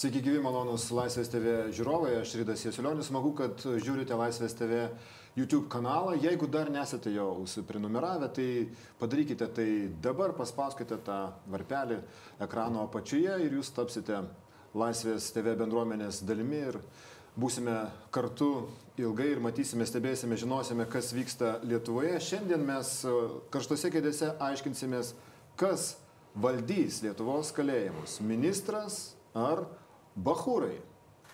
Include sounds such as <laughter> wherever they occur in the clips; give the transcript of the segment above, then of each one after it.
Sveiki, gyvi malonus Laisvės TV žiūrovai, aš Rydas Jesulionis, smagu, kad žiūrite Laisvės TV YouTube kanalą. Jeigu dar nesate jo užsiprenumeravę, tai padarykite tai dabar, paspauskite tą varpelį ekrano apačioje ir jūs tapsite Laisvės TV bendruomenės dalimi ir būsime kartu ilgai ir matysime, stebėsime, žinosime, kas vyksta Lietuvoje. Šiandien mes karštose kėdėse aiškinsimės, kas valdys Lietuvos kalėjimus - ministras ar Bahūrai.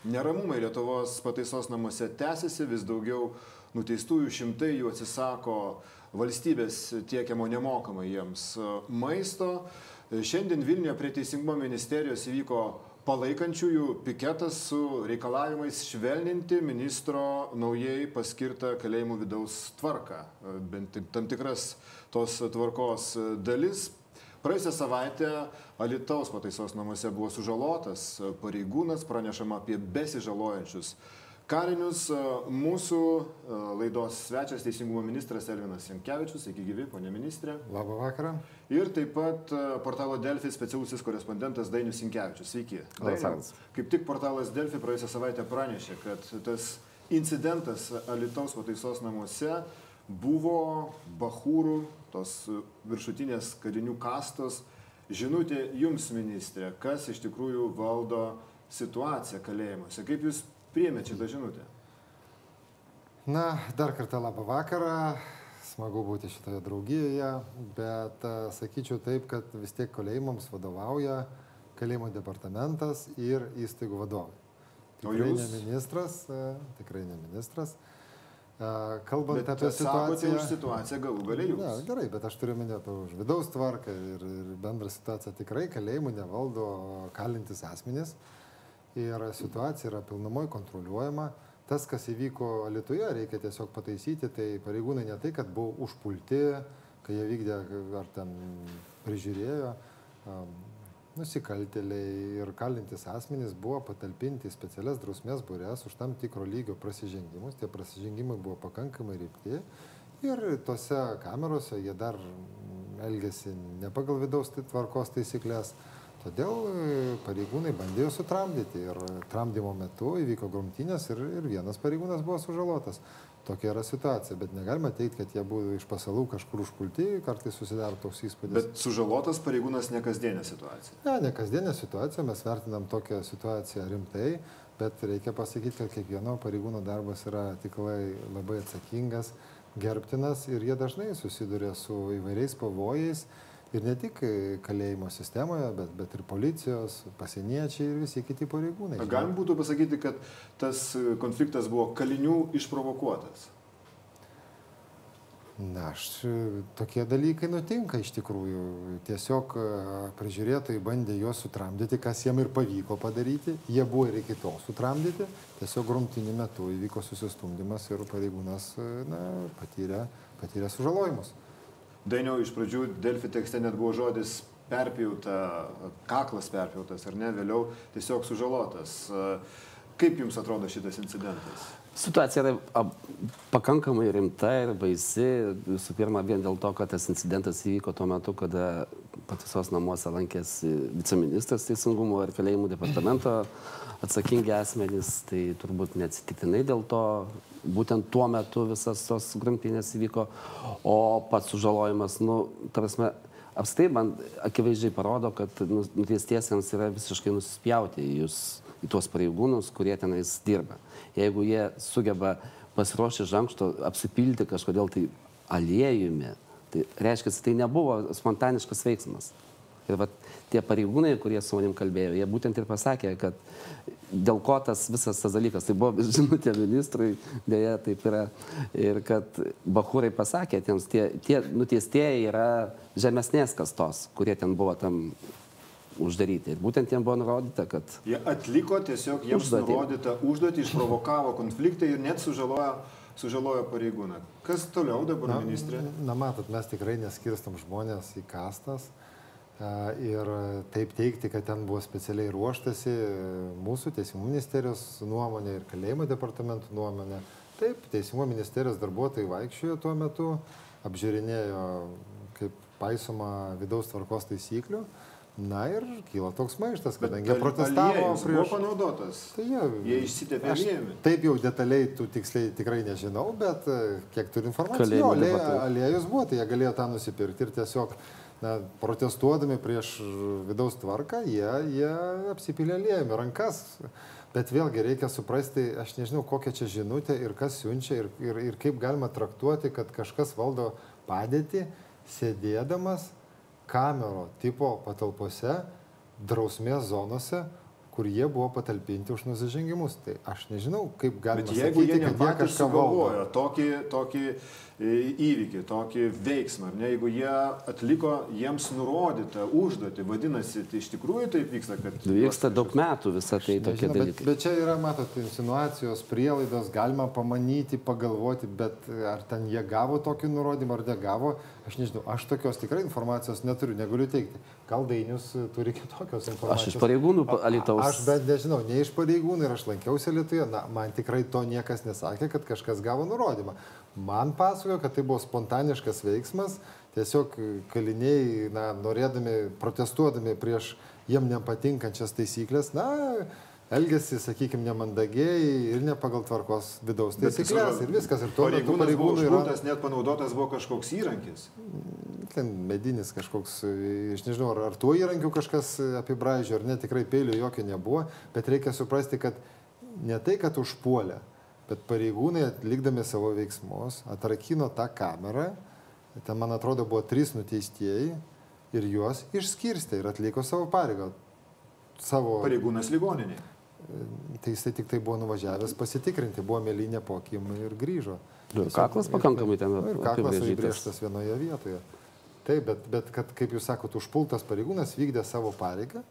Neramumai Lietuvos pataisos namuose tęsiasi, vis daugiau nuteistųjų šimtai jų atsisako valstybės tiekiamo nemokamai jiems maisto. Šiandien Vilniuje prie Teisingumo ministerijos įvyko palaikančiųjų piketas su reikalavimais švelninti ministro naujai paskirtą kalėjimų vidaus tvarką. Bent tam tikras tos tvarkos dalis Praėjusią savaitę Alitaus pataisos namuose buvo sužalotas pareigūnas, pranešama apie besižalojančius kalinius. Mūsų e, laidos svečias Teisingumo ministras Elvinas Jankievičius, sveiki gyvi, ponė ministrė. Labą vakarą. Ir taip pat e, portalo Delfi specialusis korespondentas Dainius Jankievičius, sveiki. Labas. Kaip tik portalas Delfi praėjusią savaitę pranešė, kad tas incidentas Alitaus pataisos namuose buvo Bahūrų, tos viršutinės karinių kastos. Žinutė jums, ministrė, kas iš tikrųjų valdo situaciją kalėjimuose. Kaip jūs priemėte šitą žinutę? Na, dar kartą labą vakarą. Smagu būti šitoje draugijoje, bet sakyčiau taip, kad vis tiek kalėjimams vadovauja kalėjimo departamentas ir įstaigų vadovai. Tikrai ne ministras, tikrai ne ministras. Kalbant bet apie situaciją. už situaciją galų galiai jūs. Ne, gerai, bet aš turiu minėti už vidaus tvarką ir, ir bendrą situaciją. Tikrai kalėjimų nevaldo kalintis asmenys ir situacija yra pilnumoj kontroliuojama. Tas, kas įvyko Lietuvoje, reikia tiesiog pataisyti, tai pareigūnai ne tai, kad buvo užpulti, kai jie vykdė ar ten prižiūrėjo, nusikaltėliai ir kalintis asmenys buvo patalpinti į specialias drausmės būrės už tam tikro lygio prasižengimus. Tie prasižengimai buvo pakankamai rimti ir tose kamerose jie dar elgėsi ne pagal vidaus tvarkos taisyklės. Todėl pareigūnai bandėjo sutramdyti ir tramdymo metu įvyko grumtynės ir, ir vienas pareigūnas buvo sužalotas. Tokia yra situacija, bet negalima teikti, kad jie buvo iš pasalų kažkur užpulti, kartais susidaro toks įspūdis. Bet sužalotas pareigūnas ne kasdienė situacija. Ne, ne kasdienė situacija, mes vertinam tokią situaciją rimtai, bet reikia pasakyti, kad kiekvieno pareigūno darbas yra tikrai labai atsakingas, gerbtinas ir jie dažnai susiduria su įvairiais pavojais ir ne tik kalėjimo sistemoje, bet, bet ir policijos, pasieniečiai ir visi kiti pareigūnai. Galim būtų pasakyti, kad tas konfliktas buvo kalinių išprovokuotas. Na, aš, tokie dalykai nutinka iš tikrųjų. Tiesiog prižiūrėtojai bandė juos sutramdyti, kas jiem ir pavyko padaryti. Jie buvo ir iki tol sutramdyti. Tiesiog grumtiniu metu įvyko susistumdymas ir pareigūnas na, patyrė, patyrė sužalojimus. Dainiau iš pradžių Delfi tekste net buvo žodis perpjauta, kaklas perpjautas ar ne, vėliau tiesiog sužalotas. Kaip jums atrodo šitas incidentas? Situacija yra pakankamai rimta ir baisi. Visų pirma, vien dėl to, kad tas incidentas įvyko tuo metu, kada pataisos namuose lankėsi viceministras Teisingumo ir kalėjimų departamento atsakingi asmenys. Tai turbūt neatsitiktinai dėl to būtent tuo metu visas tos grumtynės įvyko, o pats sužalojimas, nu, tarsi, apstai man akivaizdžiai parodo, kad nu, nuteistiesiems yra visiškai nusispjauti jūs, tuos pareigūnus, kurie tenais dirba. Jeigu jie sugeba pasiruošti žankšto apsipilti kažkodėl tai aliejumi, tai reiškia, tai nebuvo spontaniškas veiksmas. Ir va, tie pareigūnai, kurie su manim kalbėjo, jie būtent ir pasakė, kad dėl ko tas visas tas dalykas, tai buvo <laughs> žinutė ministrui, dėja taip yra, ir kad Bahūrai pasakė, tiems, tie, tie nuteistieji yra žemesnės kastos, kurie ten buvo tam uždaryti. Ir būtent jiems buvo nurodyta, kad... Jie atliko tiesiog jiems užduotį. nurodytą užduotį, išprovokavo konfliktą ir net sužalojo sužalojo pareigūną. Kas toliau dabar, na, ministrė? Na, matot, mes tikrai neskirstam žmonės į kastas. Uh, Ir taip teikti, kad ten buvo specialiai ruoštasi mūsų Teisingumo ministerijos nuomonė ir kalėjimo departamentų nuomonė. Taip, Teisingumo ministerijos darbuotojai vaikščiojo tuo metu, apžiūrinėjo, kaip paisoma vidaus tvarkos taisyklių. Na ir kyla toks maištas, kadangi jie protestavo prieš... panaudotas. Tai jie, Jie išsitepė Aš aliejumi. Taip jau detaliai tų tiksliai tikrai nežinau, bet e, kiek turiu informacijos, aliej- aliejus buvo, tai jie galėjo tą nusipirkti ir tiesiog na, protestuodami prieš vidaus tvarką, jie, jie apsipylė aliejumi rankas. Bet vėlgi reikia suprasti, aš nežinau, kokia čia žinutė ir kas siunčia ir, ir, ir kaip galima traktuoti, kad kažkas valdo padėtį, sėdėdamas kamero tipo patalpose, drausmės zonose, kur jie buvo patalpinti už nusižengimus. Tai aš nežinau, kaip galima sakyti, kad jie kažką valdo. sugalvojo tokį, tokį įvykį, tokį veiksmą, ar ne, jeigu jie atliko jiems nurodytą užduotį, vadinasi, tai iš tikrųjų taip vyksta, kad... Vyksta daug metų visą tai tokie Nežinau, bet, dalykai. bet čia yra, matot, insinuacijos, prielaidos, galima pamanyti, pagalvoti, bet ar ten jie gavo tokį nurodymą ar negavo, aš nežinau, aš tokios tikrai informacijos neturiu, negaliu teikti. Gal Dainius e, turi kitokios informacijos. Aš iš pareigūnų A- a- Alytaus. Aš bet nežinau, ne iš pareigūnų ir aš lankiausi Lietuvoje, na, man tikrai to niekas nesakė, kad kažkas gavo nurodymą. Man pasakojo, kad tai buvo spontaniškas veiksmas, tiesiog kaliniai, na, norėdami, protestuodami prieš jiem nepatinkančias taisyklės, na, elgesi, sakykime, nemandagiai ir ne pagal tvarkos vidaus taisyklės ir viskas. Ir tuo metu pareigūnas buvo pareigūnai yra užpultas, net panaudotas buvo kažkoks įrankis. ten medinis kažkoks, aš nežinau, ar, ar tuo įrankiu kažkas apibraižė, ar ne, tikrai peilio jokio nebuvo, bet reikia suprasti, kad ne tai, kad užpuolė, bet pareigūnai atlikdami savo veiksmus atrakino tą kamerą, ten man atrodo buvo trys nuteistieji ir juos išskirstė ir atliko savo pareigą. Savo, Pareigūnas ligoniniai. tai jisai tik tai buvo nuvažiavęs pasitikrinti, buvo mėlynė pokim ir grįžo. Nu, ir kaklas pakankamai ten Nu, ir kaklas apibrėžytas. įbrėžtas vienoje vietoje. Taip, bet, bet kad, kaip jūs sakote, užpultas pareigūnas vykdė savo pareigą,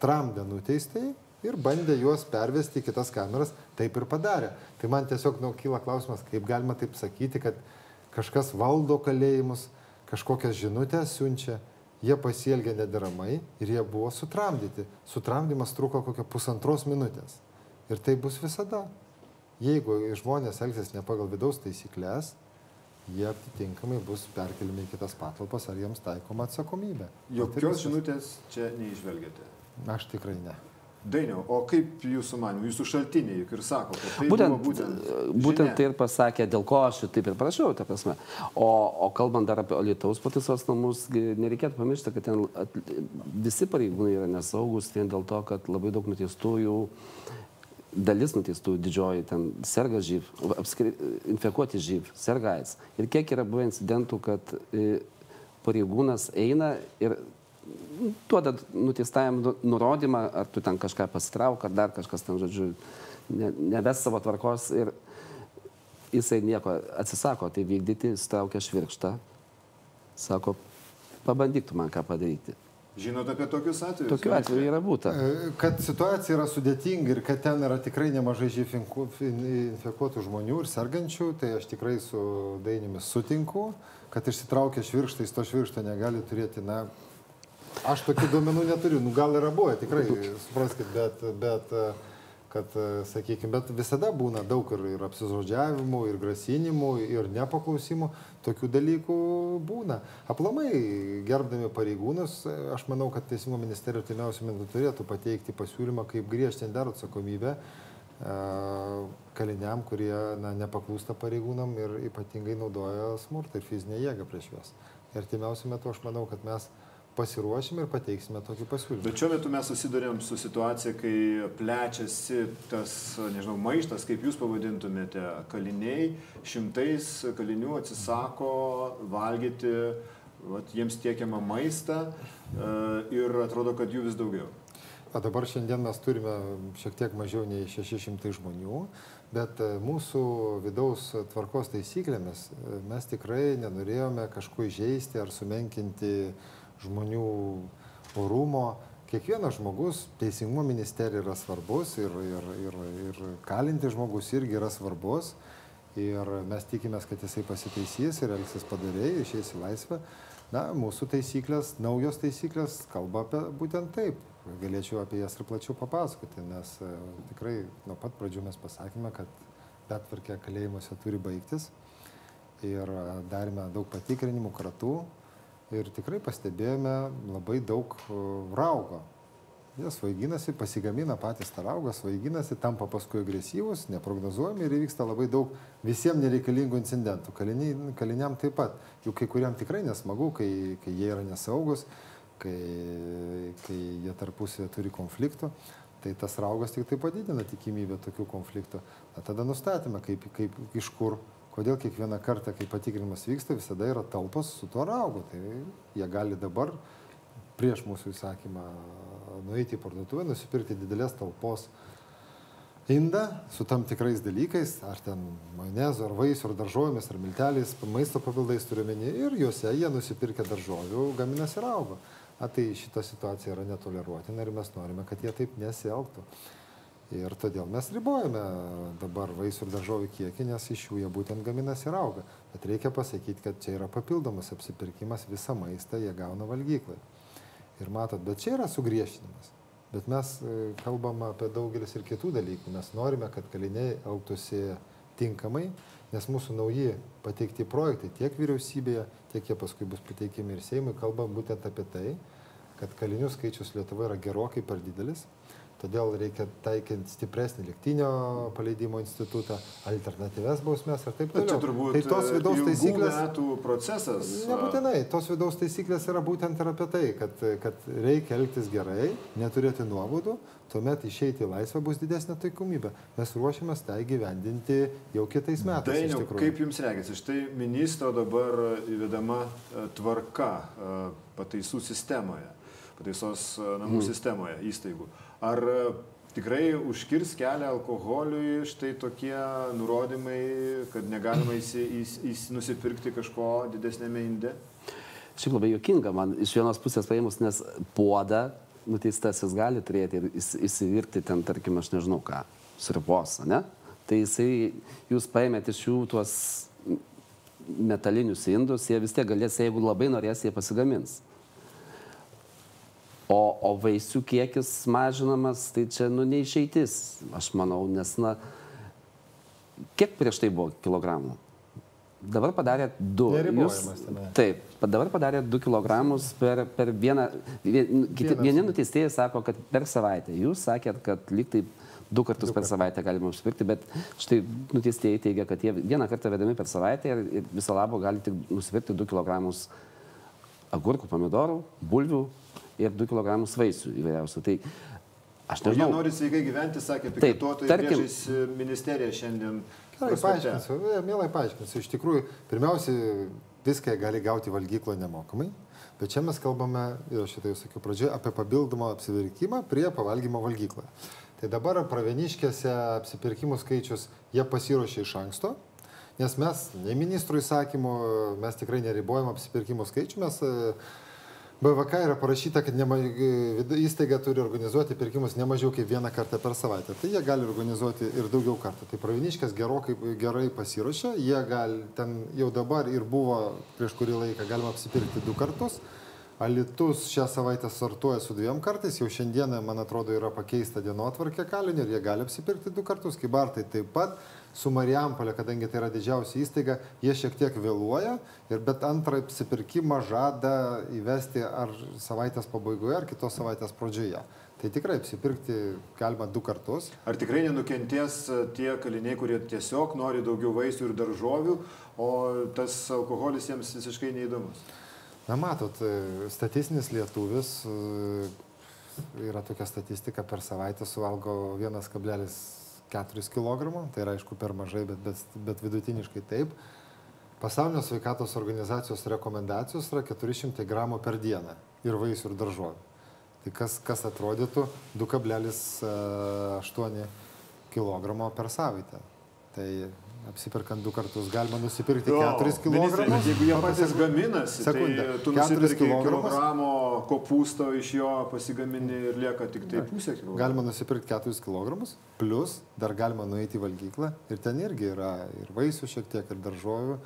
tramdė nuteistai ir bandė juos pervesti į kitas kameras, taip ir padarė. Tai man tiesiog nu, kyla klausimas, kaip galima taip sakyti, kad kažkas valdo kalėjimus, kažkokias žinutės siunčia, jie pasielgė nederamai ir jie buvo sutramdyti. Sutramdymas truko kokią pusantros minutės. Ir tai bus visada. Jeigu žmonės elgsis ne pagal vidaus taisyklės, jie atitinkamai bus perkeliami į kitas patalpas ar jiems taikoma atsakomybė. Jokios žinutės čia neižvelgiate. Aš tikrai ne. Dainiau, o kaip jūsų manimų, jūsų šaltiniai juk ir sako, kad tai Būtent, būtent, būtent žinia. tai ir pasakė, dėl ko aš taip ir prašiau, ta prasme. O, o kalbant dar apie Lietuvos pataisos namus, nereikėtų pamiršti, kad ten at, visi pareigūnai yra nesaugus vien dėl to, kad labai daug nuteistųjų, dalis nuteistųjų didžioji ten serga žyv, apskri, infekuoti žyv, serga AIDS. Ir kiek yra buvę incidentų, kad e, pareigūnas eina ir duoda nuteistajam nu- nurodymą, ar tu ten kažką pasitrauk, ar dar kažkas ten, žodžiu, ne, neves savo tvarkos ir jisai nieko atsisako tai vykdyti, straukia švirkštą, sako, pabandyk tu man ką padaryti. Žinote apie tokius atvejus? Tokiu atveju yra būta. E, Kad situacija yra sudėtinga ir kad ten yra tikrai nemažai živ infekuotų žmonių ir sergančių, tai aš tikrai su dainimis sutinku, kad išsitraukę švirkštą, jis to švirkšto negali turėti, na, aš tokių duomenų neturiu, nu gal yra buvę, tikrai, supraskite, bet, bet e, kad, sakykime, bet visada būna daug ir, ir apsižodžiavimų, ir grasinimų, ir nepaklausimų, tokių dalykų būna. Aplamai, gerbdami pareigūnus, e, aš manau, kad Teisingumo ministerija artimiausiu metu turėtų pateikti pasiūlymą, kaip griežtinti dar atsakomybę e, kaliniam, kurie na, nepaklūsta pareigūnam ir ypatingai naudoja smurtą ir fizinę jėgą prieš juos. Ir artimiausiu metu aš manau, kad mes pasiruošime ir pateiksime tokį pasiūlymą. Bet šiuo metu mes susidurėm su situacija, kai plečiasi tas, nežinau, maištas, kaip jūs pavadintumėte, kaliniai, šimtais kalinių atsisako valgyti, vat, jiems tiekiamą maistą e, ir atrodo, kad jų vis daugiau. O dabar šiandien mes turime šiek tiek mažiau nei 600 žmonių, bet e, mūsų vidaus tvarkos taisyklėmis e, mes tikrai nenorėjome kažko įžeisti ar sumenkinti žmonių orumo. Kiekvienas žmogus, teisingumo ministerija yra svarbus ir, ir, ir, ir kalinti žmogus irgi yra svarbus. Ir mes tikimės, kad jisai pasitaisys ir elgsis padariai, išeis į laisvę. Na, mūsų taisyklės, naujos taisyklės kalba apie būtent taip. Galėčiau apie jas ir plačiau papasakoti, nes e, tikrai nuo pat pradžių mes pasakėme, kad betvarkė kalėjimuose turi baigtis. Ir e, darėme daug patikrinimų, kratų. Ir tikrai pastebėjome labai daug e, raugo. Jie svaiginasi, pasigamina patys tą raugą, svaiginasi, tampa paskui agresyvus, neprognozuojami ir įvyksta labai daug visiems nereikalingų incidentų. Kaliniai, kaliniam taip pat, juk kai kuriam tikrai nesmagu, kai, kai jie yra nesaugus, kai, kai jie tarpusėje turi konfliktų, tai tas raugas tik tai padidina tikimybę tokių konfliktų. Na, tada nustatėme, kaip, kaip, iš kur kodėl kiekvieną kartą, kai patikrinimas vyksta, visada yra talpos su tuo raugu. Tai jie gali dabar prieš mūsų įsakymą nueiti į parduotuvę, nusipirkti didelės talpos indą su tam tikrais dalykais, ar ten majonezu, ar vaisių, ar daržovėmis, ar milteliais, maisto papildais turiuomenį ir juose jie nusipirkę daržovių gaminasi raugo. A, tai šita situacija yra netoleruotina ir mes norime, kad jie taip nesielgtų. Ir todėl mes ribojame dabar vaisių ir daržovių kiekį, nes iš jų jie būtent gaminasi ir auga. Bet reikia pasakyti, kad čia yra papildomas apsipirkimas, visą maistą jie gauna valgyklai. Ir matot, bet čia yra sugriešinimas. Bet mes e, kalbam apie daugelis ir kitų dalykų. Mes norime, kad kaliniai elgtųsi tinkamai, nes mūsų nauji pateikti projektai tiek vyriausybėje, tiek jie paskui bus pateikiami ir Seimui, kalbam būtent apie tai, kad kalinių skaičius Lietuvoje yra gerokai per didelis Todėl reikia taikinti stipresnį liktinio paleidimo institutą, alternatyves bausmes ir taip toliau. Čia turbūt tai tos vidaus taisyklės. metų procesas. Nebūtinai, tos vidaus taisyklės yra būtent ir apie tai, kad, kad reikia elgtis gerai, neturėti nuobodų, tuomet išeiti į laisvę bus didesnė taikomybė. Mes ruošiamės tai gyvendinti jau kitais metais. Dainiau, kaip jums reikės, iš tai ministro dabar įvedama e, tvarka e, pataisų sistemoje, pataisos e, namų mm. sistemoje įstaigų. Ar e, tikrai užkirs kelią alkoholiui štai tokie nurodymai, kad negalima įsi, įs, įs, nusipirkti kažko didesnėme inde? Šiaip labai jokinga man iš vienos pusės paėmus, nes puodą nuteistasis gali turėti ir įsivirti ten, tarkim, aš nežinau ką, sribos, ne? Tai jisai, jūs paėmėte iš jų tuos metalinius indus, jie vis tiek galės, jeigu labai norės, jie pasigamins. O, o vaisių kiekis mažinamas, tai čia, nu, neišeitis, aš manau, nes, na, kiek prieš tai buvo kilogramų? Dabar padarė 2. Jūs, taip, dabar padarė 2 kg per, per vieną. Vien, kiti, vieni nuteistėjai sako, kad per savaitę. Jūs sakėt, kad lyg taip du kartus du per savaitę galima užsipirkti, bet štai nuteistėjai teigia, kad jie vieną kartą vedami per savaitę ir, ir viso labo gali tik nusipirkti 2 kg agurkų, pomidorų, bulvių ir 2 kg vaisių įvairiausių. Tai aš nežinau. Jie nori sveikai gyventi, sakė, piketuotojai tarkim, priešais ministeriją šiandien. Gerai, paaiškinsiu, mielai paaiškinsiu. Iš tikrųjų, pirmiausia, viską gali gauti valgyklo nemokamai. Bet čia mes kalbame, ir šitą jau sakiau pradžioje, apie papildomą apsivirkimą prie pavalgymo valgykloje. Tai dabar pravieniškėse apsipirkimų skaičius jie pasiruošė iš anksto, nes mes, ne ministrų įsakymų, mes tikrai neribojam apsipirkimų skaičių, mes BVK yra parašyta, kad nema, įstaiga turi organizuoti pirkimus ne mažiau kaip vieną kartą per savaitę. Tai jie gali organizuoti ir daugiau kartų. Tai praviniškas gerokai, gerai pasiruošia, jie gali ten jau dabar ir buvo prieš kurį laiką galima apsipirkti du kartus. Alitus šią savaitę sortuoja su dviem kartais, jau šiandieną, man atrodo, yra pakeista dienotvarkė kalinių ir jie gali apsipirkti du kartus, kaip Bartai taip pat su Marijampolė, kadangi tai yra didžiausia įstaiga, jie šiek tiek vėluoja, ir bet antrą apsipirkimą žada įvesti ar savaitės pabaigoje, ar kitos savaitės pradžioje. Tai tikrai apsipirkti galima du kartus. Ar tikrai nenukentės tie kaliniai, kurie tiesiog nori daugiau vaisių ir daržovių, o tas alkoholis jiems visiškai neįdomus? Na matot, statistinis lietuvis yra tokia statistika per savaitę suvalgo 1,5 4 kg, tai yra aišku per mažai, bet, bet, bet vidutiniškai taip. Pasaulinio sveikatos organizacijos rekomendacijos yra 400 gramų per dieną ir vaisių ir daržovių. Tai kas, kas atrodytų 2,8 kg per savaitę. Tai apsiperkant du kartus, galima nusipirkti 4 kg. Jeigu jie patys gaminasi, sekundę, tai tu 4 kg kopūsto iš jo pasigamini ir lieka tik tai pusė kg. Galima nusipirkti 4 kg, plus dar galima nueiti į valgyklą ir ten irgi yra ir vaisių šiek tiek, ir daržovių,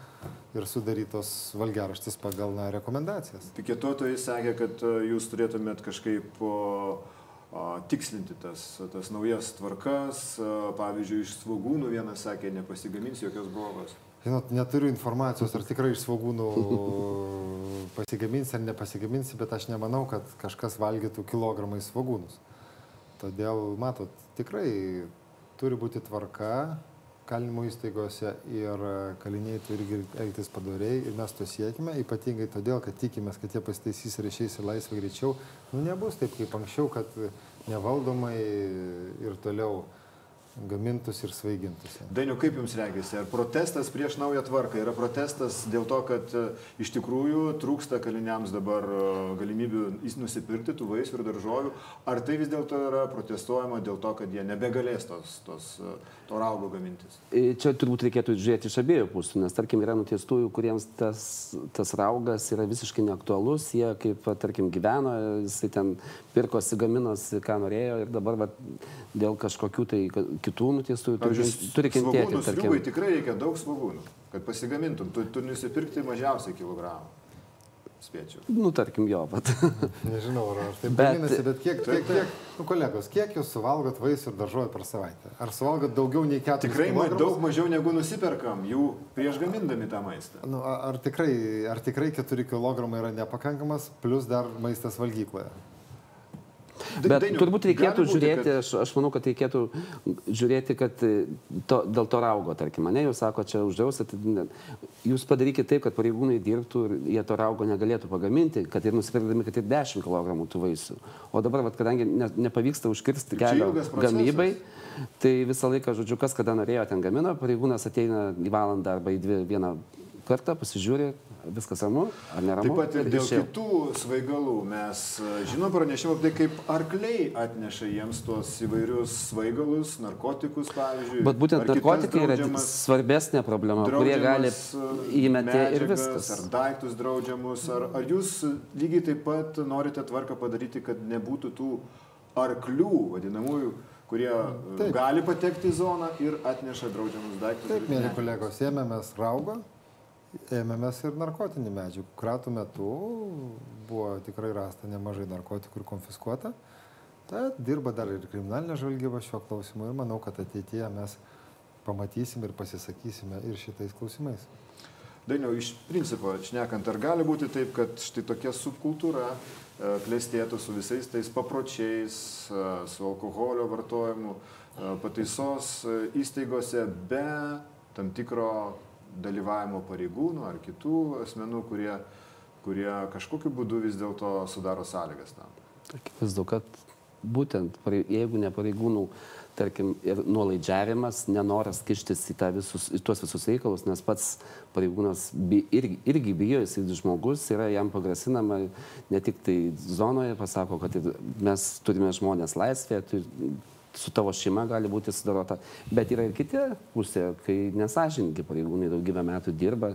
ir sudarytos valgiaraštis pagal na, rekomendacijas. Piketuotojai sakė, kad e, jūs turėtumėt kažkaip uh, tikslinti tas, tas naujas tvarkas. Pavyzdžiui, iš svagūnų vienas sakė, nepasigamins jokios blogos. Žinot, neturiu informacijos, ar tikrai iš svagūnų <laughs> pasigaminsi ar nepasigaminsi, bet aš nemanau, kad kažkas valgytų kilogramai svagūnus. Todėl, matot, tikrai turi būti tvarka kalinimo įstaigose ir kaliniai turi elgtis padoriai ir mes to siekime, ypatingai todėl, kad tikimės, kad jie pasitaisys ir išeis į laisvę greičiau. Nu, nebus taip kaip anksčiau, kad nevaldomai ir toliau gamintus ir svaigintus. Dainiu, kaip Jums reagėsi? Ar protestas prieš naują tvarką yra protestas dėl to, kad e, iš tikrųjų trūksta kaliniams dabar e, galimybių nusipirkti tų vaisių ir daržovių? Ar tai vis dėlto yra protestuojama dėl to, kad jie nebegalės tos, tos, e, to raugo gamintis? Čia turbūt reikėtų žiūrėti iš abiejų pusių, nes tarkim yra nuteistųjų, kuriems tas, tas raugas yra visiškai neaktualus, jie kaip, tarkim, gyveno, jisai ten pirkosi, gaminosi, ką norėjo ir dabar va, dėl kažkokių tai kitų nuteistųjų turi, turi kentėti. Sriubai tikrai reikia daug svagūnų, kad pasigamintum. Tu turi nusipirkti mažiausiai kilogramą. Spėčiau. Nu, tarkim, jo, bet. <laughs> Nežinau, ar taip bet, gaminasi, bet kiek, kiek, kiek, nu, kolegos, kiek jūs suvalgot vaisių ir daržovių per savaitę? Ar suvalgot daugiau nei 4 Tikrai kilogramus? daug mažiau negu nusiperkam jų prieš gamindami tą maistą. Nu, ar, tikrai, ar tikrai 4 kg yra nepakankamas, plus dar maistas valgykloje? Bet Dainiu, turbūt reikėtų būti, žiūrėti, kad... aš, aš manau, kad reikėtų žiūrėti, kad e, to, dėl to raugo, tarkim, mane jūs sako, čia uždrausit, jūs padarykite taip, kad pareigūnai dirbtų ir jie to raugo negalėtų pagaminti, kad ir nusipirkdami, kad ir 10 kg tų vaisių. O dabar, vat, kadangi ne, nepavyksta užkirsti kelio gamybai, tai visą laiką, žodžiu, kas kada norėjo ten gamino, pareigūnas ateina į valandą arba į dvi vieną kartą, pasižiūri, viskas ramu, ar neramu. Taip pat ir dėl išėjau. kitų svaigalų mes e, žinom pranešimą apie tai, kaip arkliai atneša jiems tuos įvairius svaigalus, narkotikus, pavyzdžiui. Bet būtent narkotikai yra svarbesnė problema, kurie gali e, įmeti ir viskas. Ar daiktus draudžiamus, ar, ar jūs lygiai taip pat norite tvarką padaryti, kad nebūtų tų arklių vadinamųjų kurie e, Taip. gali patekti į zoną ir atneša draudžiamus daiktus. Taip, mėly kolegos, ėmėmės raugo, ėmėmės ir narkotinių medžiagų. Kratų metu buvo tikrai rasta nemažai narkotikų ir konfiskuota. Tad dirba dar ir kriminalinė žvalgyba šiuo klausimu ir manau, kad ateityje mes pamatysim ir pasisakysime ir šitais klausimais. Dainiau, iš principo, šnekant, ar gali būti taip, kad štai tokia subkultūra e, klėstėtų su visais tais papročiais, e, su alkoholio vartojimu, e, pataisos įstaigose be tam tikro dalyvavimo pareigūnų ar kitų asmenų, kurie, kurie kažkokiu būdu vis dėlto sudaro sąlygas tam. Akivaizdu, kad būtent jeigu ne pareigūnų, tarkim, ir nuolaidžiavimas, nenoras kištis į, visus, į tuos visus reikalus, nes pats pareigūnas bi, irgi, irgi bijo, jis žmogus, yra jam pagrasinama ne tik tai zonoje, pasako, kad mes turime žmonės laisvėje, su tavo šeima gali būti sudarota. Bet yra ir kiti pusė, kai nesažininkai pareigūnai daugybę metų dirba,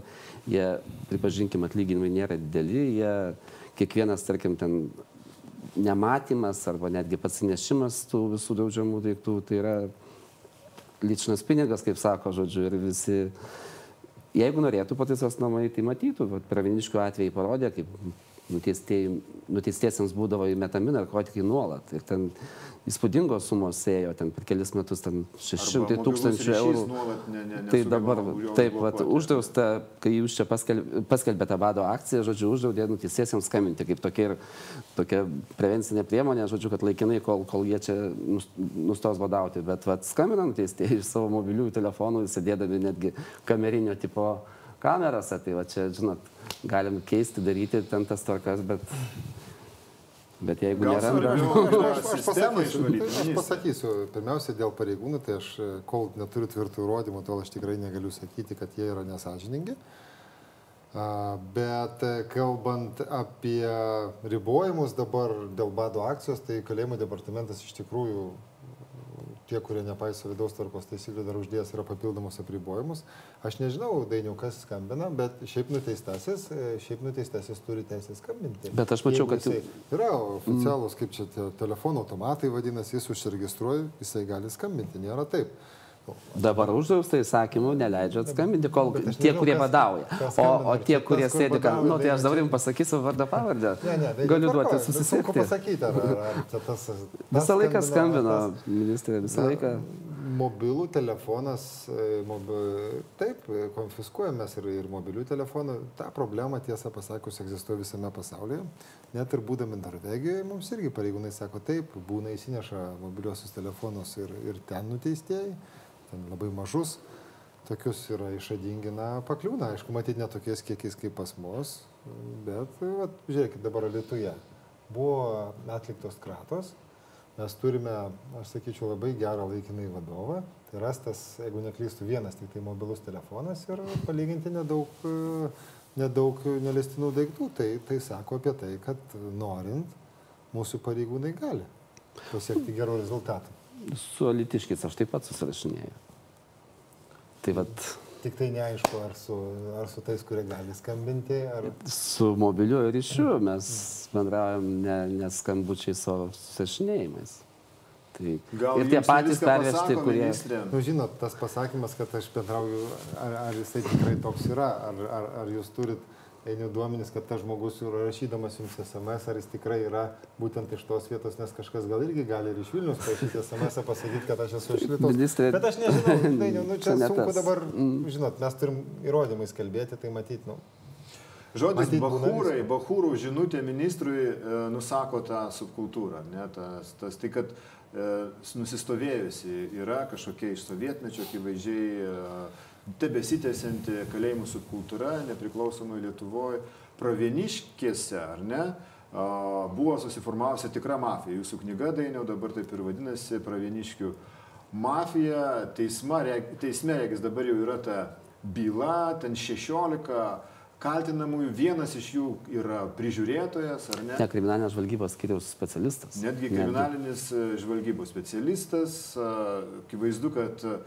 jie, pripažinkim, atlyginimai nėra dideli, jie kiekvienas, tarkim, ten nematymas arba netgi pats nešimas tų visų draudžiamų daiktų, tai yra lyčinas pinigas, kaip sako, žodžiu, ir visi, jeigu norėtų pataisos namai, tai matytų, praviniškių atvejai parodė, kaip nuteistiesiems būdavo įmetami narkotikai nuolat. Ir ten įspūdingos sumos ėjo, ten per kelis metus ten 600 tūkstančių eurų. Ne, ne, tai dabar taip, vat, uždrausta, kai jūs čia paskelbėte paskelbė vado akciją, žodžiu, uždraudė nutiesiesiems skambinti kaip tokia, ir, tokia prevencinė priemonė, žodžiu, kad laikinai, kol, kol jie čia nustos vadauti. Bet vat, skambina nuteistieji iš savo mobiliųjų telefonų, sėdėdami netgi kamerinio tipo kamerose, tai va čia, žinot, galim keisti, daryti ten tas tvarkas, bet Bet jeigu neranda... Aš, aš, pasakysiu, aš pasakysiu, pirmiausia, dėl pareigūnų, tai aš kol neturiu tvirtų įrodymų, tol aš tikrai negaliu sakyti, kad jie yra nesažiningi. Bet kalbant apie ribojimus dabar dėl bado akcijos, tai kalėjimo departamentas iš tikrųjų tie, kurie nepaiso vidaus tvarkos taisyklių, dar uždėjęs yra papildomus apribojimus. Aš nežinau, dainiau, kas skambina, bet šiaip nuteistasis, e, šiaip nuteistasis turi teisę skambinti. Bet aš mačiau, kad jisai yra oficialūs, kaip čia telefono automatai vadinasi, jis užsiregistruoja, jisai gali skambinti, nėra taip. Dabar uždrausta įsakymu neleidžia atskambinti, kol tie, nežinau, kurie vadauja. O, o tie, kurie sėdi, ką, nu, tai aš dabar jums pasakysiu vardą pavardę. Ne, ne, tai Galiu duoti susisiekti. Pasakyti, ar, ar, tas, tas visą laiką skambino ministrė, visą laiką. mobilų telefonas, e, mobi, taip, konfiskuojamės ir, ir mobilių telefonų. Ta problema, tiesą pasakius, egzistuoja visame pasaulyje. Net ir būdami Norvegijoje, mums irgi pareigūnai sako, taip, būna įsineša mobiliuosius telefonus ir, ir ten nuteistieji, ten labai mažus, tokius yra išadingi, na, pakliūna, aišku, matyti netokiais kiekiais kaip pas mus, bet, va, žiūrėkit, dabar Lietuvoje buvo atliktos kratos, mes turime, aš sakyčiau, labai gerą laikinai vadovą. Tai rastas, jeigu neklystų, vienas tik tai mobilus telefonas ir palyginti nedaug, nedaug nelestinų daiktų. Tai, tai sako apie tai, kad norint, mūsų pareigūnai gali pasiekti gerų rezultatų. Su alitiškiais aš taip pat susirašinėjau. Tai vad Tik tai neaišku, ar su, ar su tais, kurie gali skambinti, ar... Su mobiliuoju ryšiu mes bendraujam ne, ne skambučiais, o susirašinėjimais. Tai Gal ir tie patys pervežti, kurie... ministrė? Nu, žinot, tas pasakymas, kad aš bendrauju, ar, ar jisai tikrai toks yra, ar, ar, ar jūs turit eini duomenys, kad tas žmogus rašydamas jums SMS, ar jis tikrai yra būtent iš tos vietos, nes kažkas gal irgi gali ir iš Vilnius parašyti SMS, pasakyti, kad aš esu iš Lietuvos. Ministrė- Bet aš nežinau, <laughs> tai, nu, čia Čia sunku dabar, žinot, mes turim įrodymais kalbėti, tai matyt, nu. Žodis Matyt, bahūrai, bahūrų žinutė ministrui e, nusako tą subkultūrą, ne, tas, tas tai, kad e, nusistovėjusi yra kažkokia iš sovietmečio akivaizdžiai e, tebesitęsianti kalėjimų subkultūra, nepriklausomai Lietuvoje, pravieniškėse, ar ne, buvo susiformavusi tikra mafija. Jūsų knyga dainiau dabar taip ir vadinasi, pravieniškių mafija, teisma, teisme, regis dabar jau yra ta byla, ten 16 kaltinamųjų, vienas iš jų yra prižiūrėtojas, ar ne? Ne, kriminalinės žvalgybos skiriaus specialistas. Netgi kriminalinis e, žvalgybos specialistas, akivaizdu, kad e,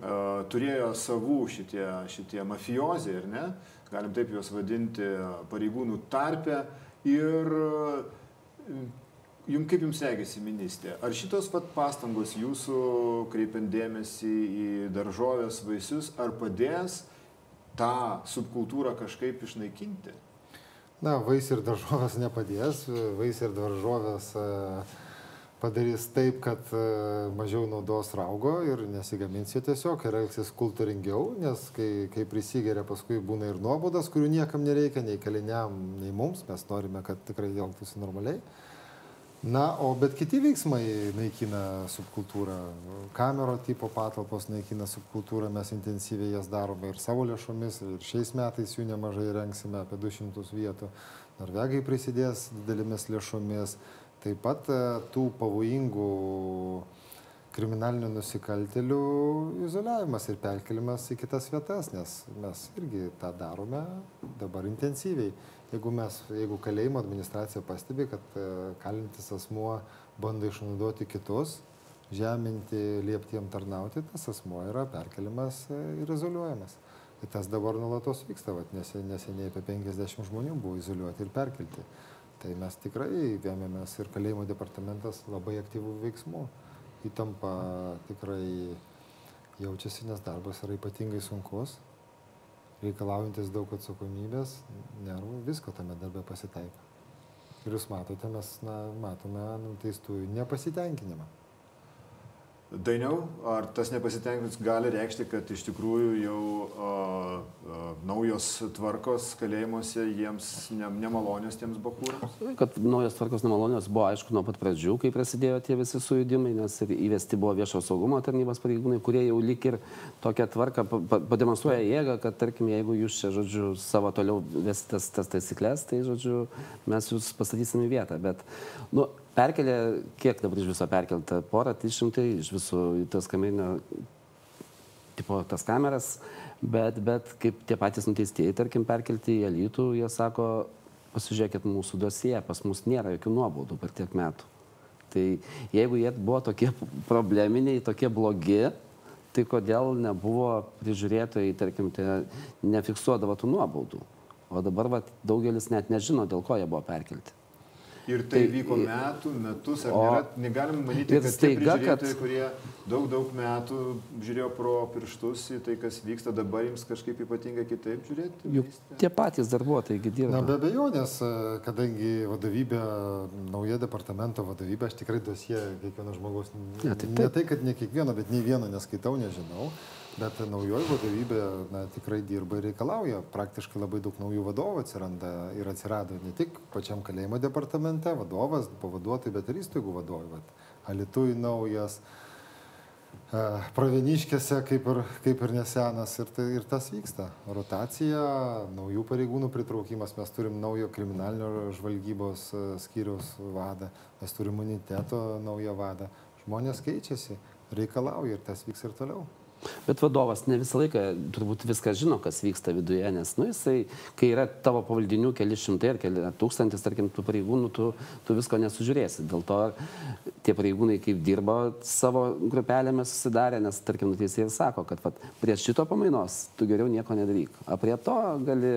turėjo savų šitie, šitie mafijozai, ar ne, galim taip juos vadinti, e, pareigūnų tarpe. Ir e, jum, kaip jums regisi, ministrė, ar šitos pat pastangos jūsų, kreipiant dėmesį į daržovės vaisius, ar padės tą subkultūrą kažkaip išnaikinti? Na, vaisiai ir daržovės nepadės, vaisiai ir daržovės e, padarys taip, kad e, mažiau naudos raugo ir nesigamins jie tiesiog ir elgsis kultūringiau, nes kai, kai prisigeria, paskui būna ir nuobodas, kurių niekam nereikia, nei kaliniam, nei mums, mes norime, kad tikrai elgtųsi normaliai. Na, o bet kiti veiksmai naikina subkultūrą. Kamero tipo patalpos naikina subkultūrą, mes intensyviai jas darome ir savo lėšomis, ir šiais metais jų nemažai rengsime, apie 200 vietų. Norvegai prisidės didelėmis lėšomis. Taip pat e, tų pavojingų kriminalinių nusikaltelių izoliavimas ir perkelimas į kitas vietas, nes mes irgi tą darome dabar intensyviai. Jeigu, mes, jeigu kalėjimo administracija pastebi, kad e, kalintis asmuo bando išnaudoti kitus, žeminti, liepti jam tarnauti, tas asmuo yra perkeliamas e, ir izoliuojamas. Ir tas dabar nulatos vyksta, vat, nesen- neseniai apie 50 žmonių buvo izoliuoti ir perkelti. Tai mes tikrai vėmėmės ir kalėjimo departamentas labai aktyvų veiksmų. Įtampa tikrai jaučiasi, nes darbas yra ypatingai sunkus, reikalaujantis daug atsakomybės, nervų, visko tame darbe pasitaiko. Ir jūs matote, mes na, matome nuteistųjų nepasitenkinimą. Dainiau, ar tas nepasitenkinimas gali reikšti, kad iš tikrųjų jau a, a, naujos tvarkos kalėjimuose jiems ne, nemalonios tiems bakūrams? Kad naujos tvarkos nemalonios buvo aišku nuo pat pradžių, kai prasidėjo tie visi sujudimai, nes ir įvesti buvo viešo saugumo tarnybos pareigūnai, kurie jau lik ir tokią tvarką pa- pa- pademonstruoja jėgą, kad tarkim, jeigu jūs čia, žodžiu, savo toliau vesite tas, tas taisyklės, tai, žodžiu, mes jūs pastatysim į vietą. Bet, nu, perkelė, kiek dabar iš viso perkelta? Porą, trys šimtai iš visų į tas kamerinio tipo tas kameras, bet, bet kaip tie patys nuteistieji, tarkim, perkelti į elitų, jie sako, pasižiūrėkit mūsų dosie, pas mus nėra jokių nuobaudų per tiek metų. Tai jeigu jie buvo tokie probleminiai, tokie blogi, tai kodėl nebuvo prižiūrėtojai, tarkim, tai nefiksuodavo tų nuobaudų. O dabar va, daugelis net nežino, dėl ko jie buvo perkelti. Ir tai Tai- vyko metų, metus, ar O- nėra, negalim manyti, ir kad staiga, kad- kurie daug, daug metų žiūrėjo pro pirštus į tai, kas vyksta, dabar jums kažkaip ypatingai kitaip žiūrėti? Juk tie patys darbuotojai dirba. Na, be abejonės, kadangi vadovybė, nauja departamento vadovybė, aš tikrai dosie kiekvieno žmogaus, Ne, tai ne taip. tai, kad ne kiekvieno, bet nei vieno neskaitau, nežinau. Bet naujoji vadovybė na, tikrai dirba ir reikalauja. Praktiškai labai daug naujų vadovų atsiranda ir atsirado ne tik pačiam kalėjimo departamente vadovas, pavaduotojai, bet ir įstaigų vadovai. Alitui naujas, e, Praveniškėse kaip ir, kaip ir nesenas ir, tai, ir tas vyksta. Rotacija, naujų pareigūnų pritraukimas, mes turim naujo kriminalinio žvalgybos e, skyriaus vadą, mes turim imuniteto naują vadą. Žmonės keičiasi, reikalauja ir tas vyks ir toliau. Bet vadovas ne visą laiką turbūt viską žino, kas vyksta viduje, nes, nu, jisai, kai yra tavo pavaldinių keli šimtai ar keli tūkstantis, tarkim, tų pareigūnų, tu, tu visko nesužiūrėsi. Dėl to tie pareigūnai kaip dirba savo grupelėmis susidarę, nes, tarkim, nuteisėjai ir sako, kad vat, prie šito pamainos tu geriau nieko nedaryk, o prie to gali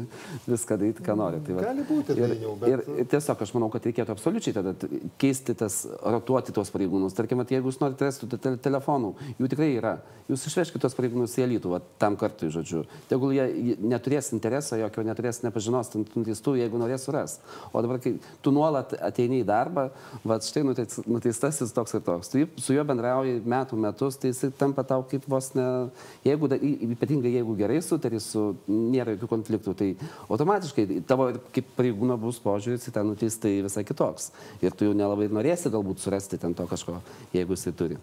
<laughs> viską daryti, ką nori. Tai, vat, Gali būti, ir, Dainiau, bet- ir, tiesiog aš manau, kad reikėtų absoliučiai tada keisti tas, rotuoti tuos pareigūnus. Tarkim, vat, jeigu jūs norite rasti telefonų, jų tikrai yra. Jūs išveškite tuos pareigūnus į vat, tam kartui, žodžiu. Tegul jie neturės intereso, jokio neturės, nepažinos tų nuteistų, jeigu norės suras. O dabar, kai tu nuolat ateini į darbą, va štai nuteis- nuteistasis toks ir toks, tu su juo bendrauji metų metus, tai jis tampa tau kaip vos ne, jeigu, ypatingai jeigu gerai sutari, su, nėra jokių konfliktų, tai automatiškai tavo kaip pareigūno bus požiūris į tą nuteistą visai kitoks. Ir tu jau nelabai norėsi galbūt surasti ten to kažko, jeigu jisai turi.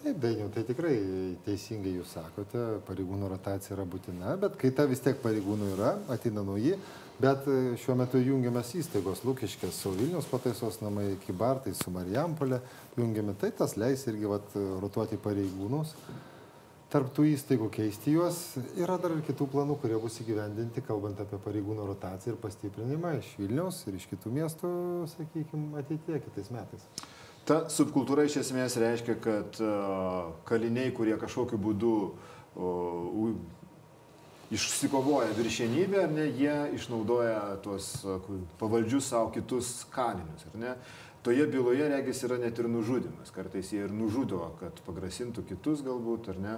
Taip, Dainiau, tai tikrai teisingai jūs sakote, pareigūnų rotacija yra būtina, bet kai ta vis tiek pareigūnų yra, ateina nauji, bet e, šiuo metu jungiamas įstaigos Lūkiškės su Vilnius pataisos namai, Kibartai su Marijampolė jungiami, tai tas leis irgi vat, rotuoti pareigūnus. Tarp tų įstaigų keisti juos yra dar ir kitų planų, kurie bus įgyvendinti, kalbant apie pareigūnų rotaciją ir pastiprinimą iš Vilniaus ir iš kitų miestų, sakykime, ateityje, kitais metais. Ta subkultūra iš esmės reiškia, kad uh, kaliniai, kurie kažkokiu būdu uh, išsikovoja viršienybę, ne, jie išnaudoja tuos uh, pavaldžius savo kitus kalinius? Toje byloje, regis, yra net ir nužudimas. Kartais jie ir nužudo, kad pagrasintų kitus galbūt, ar ne?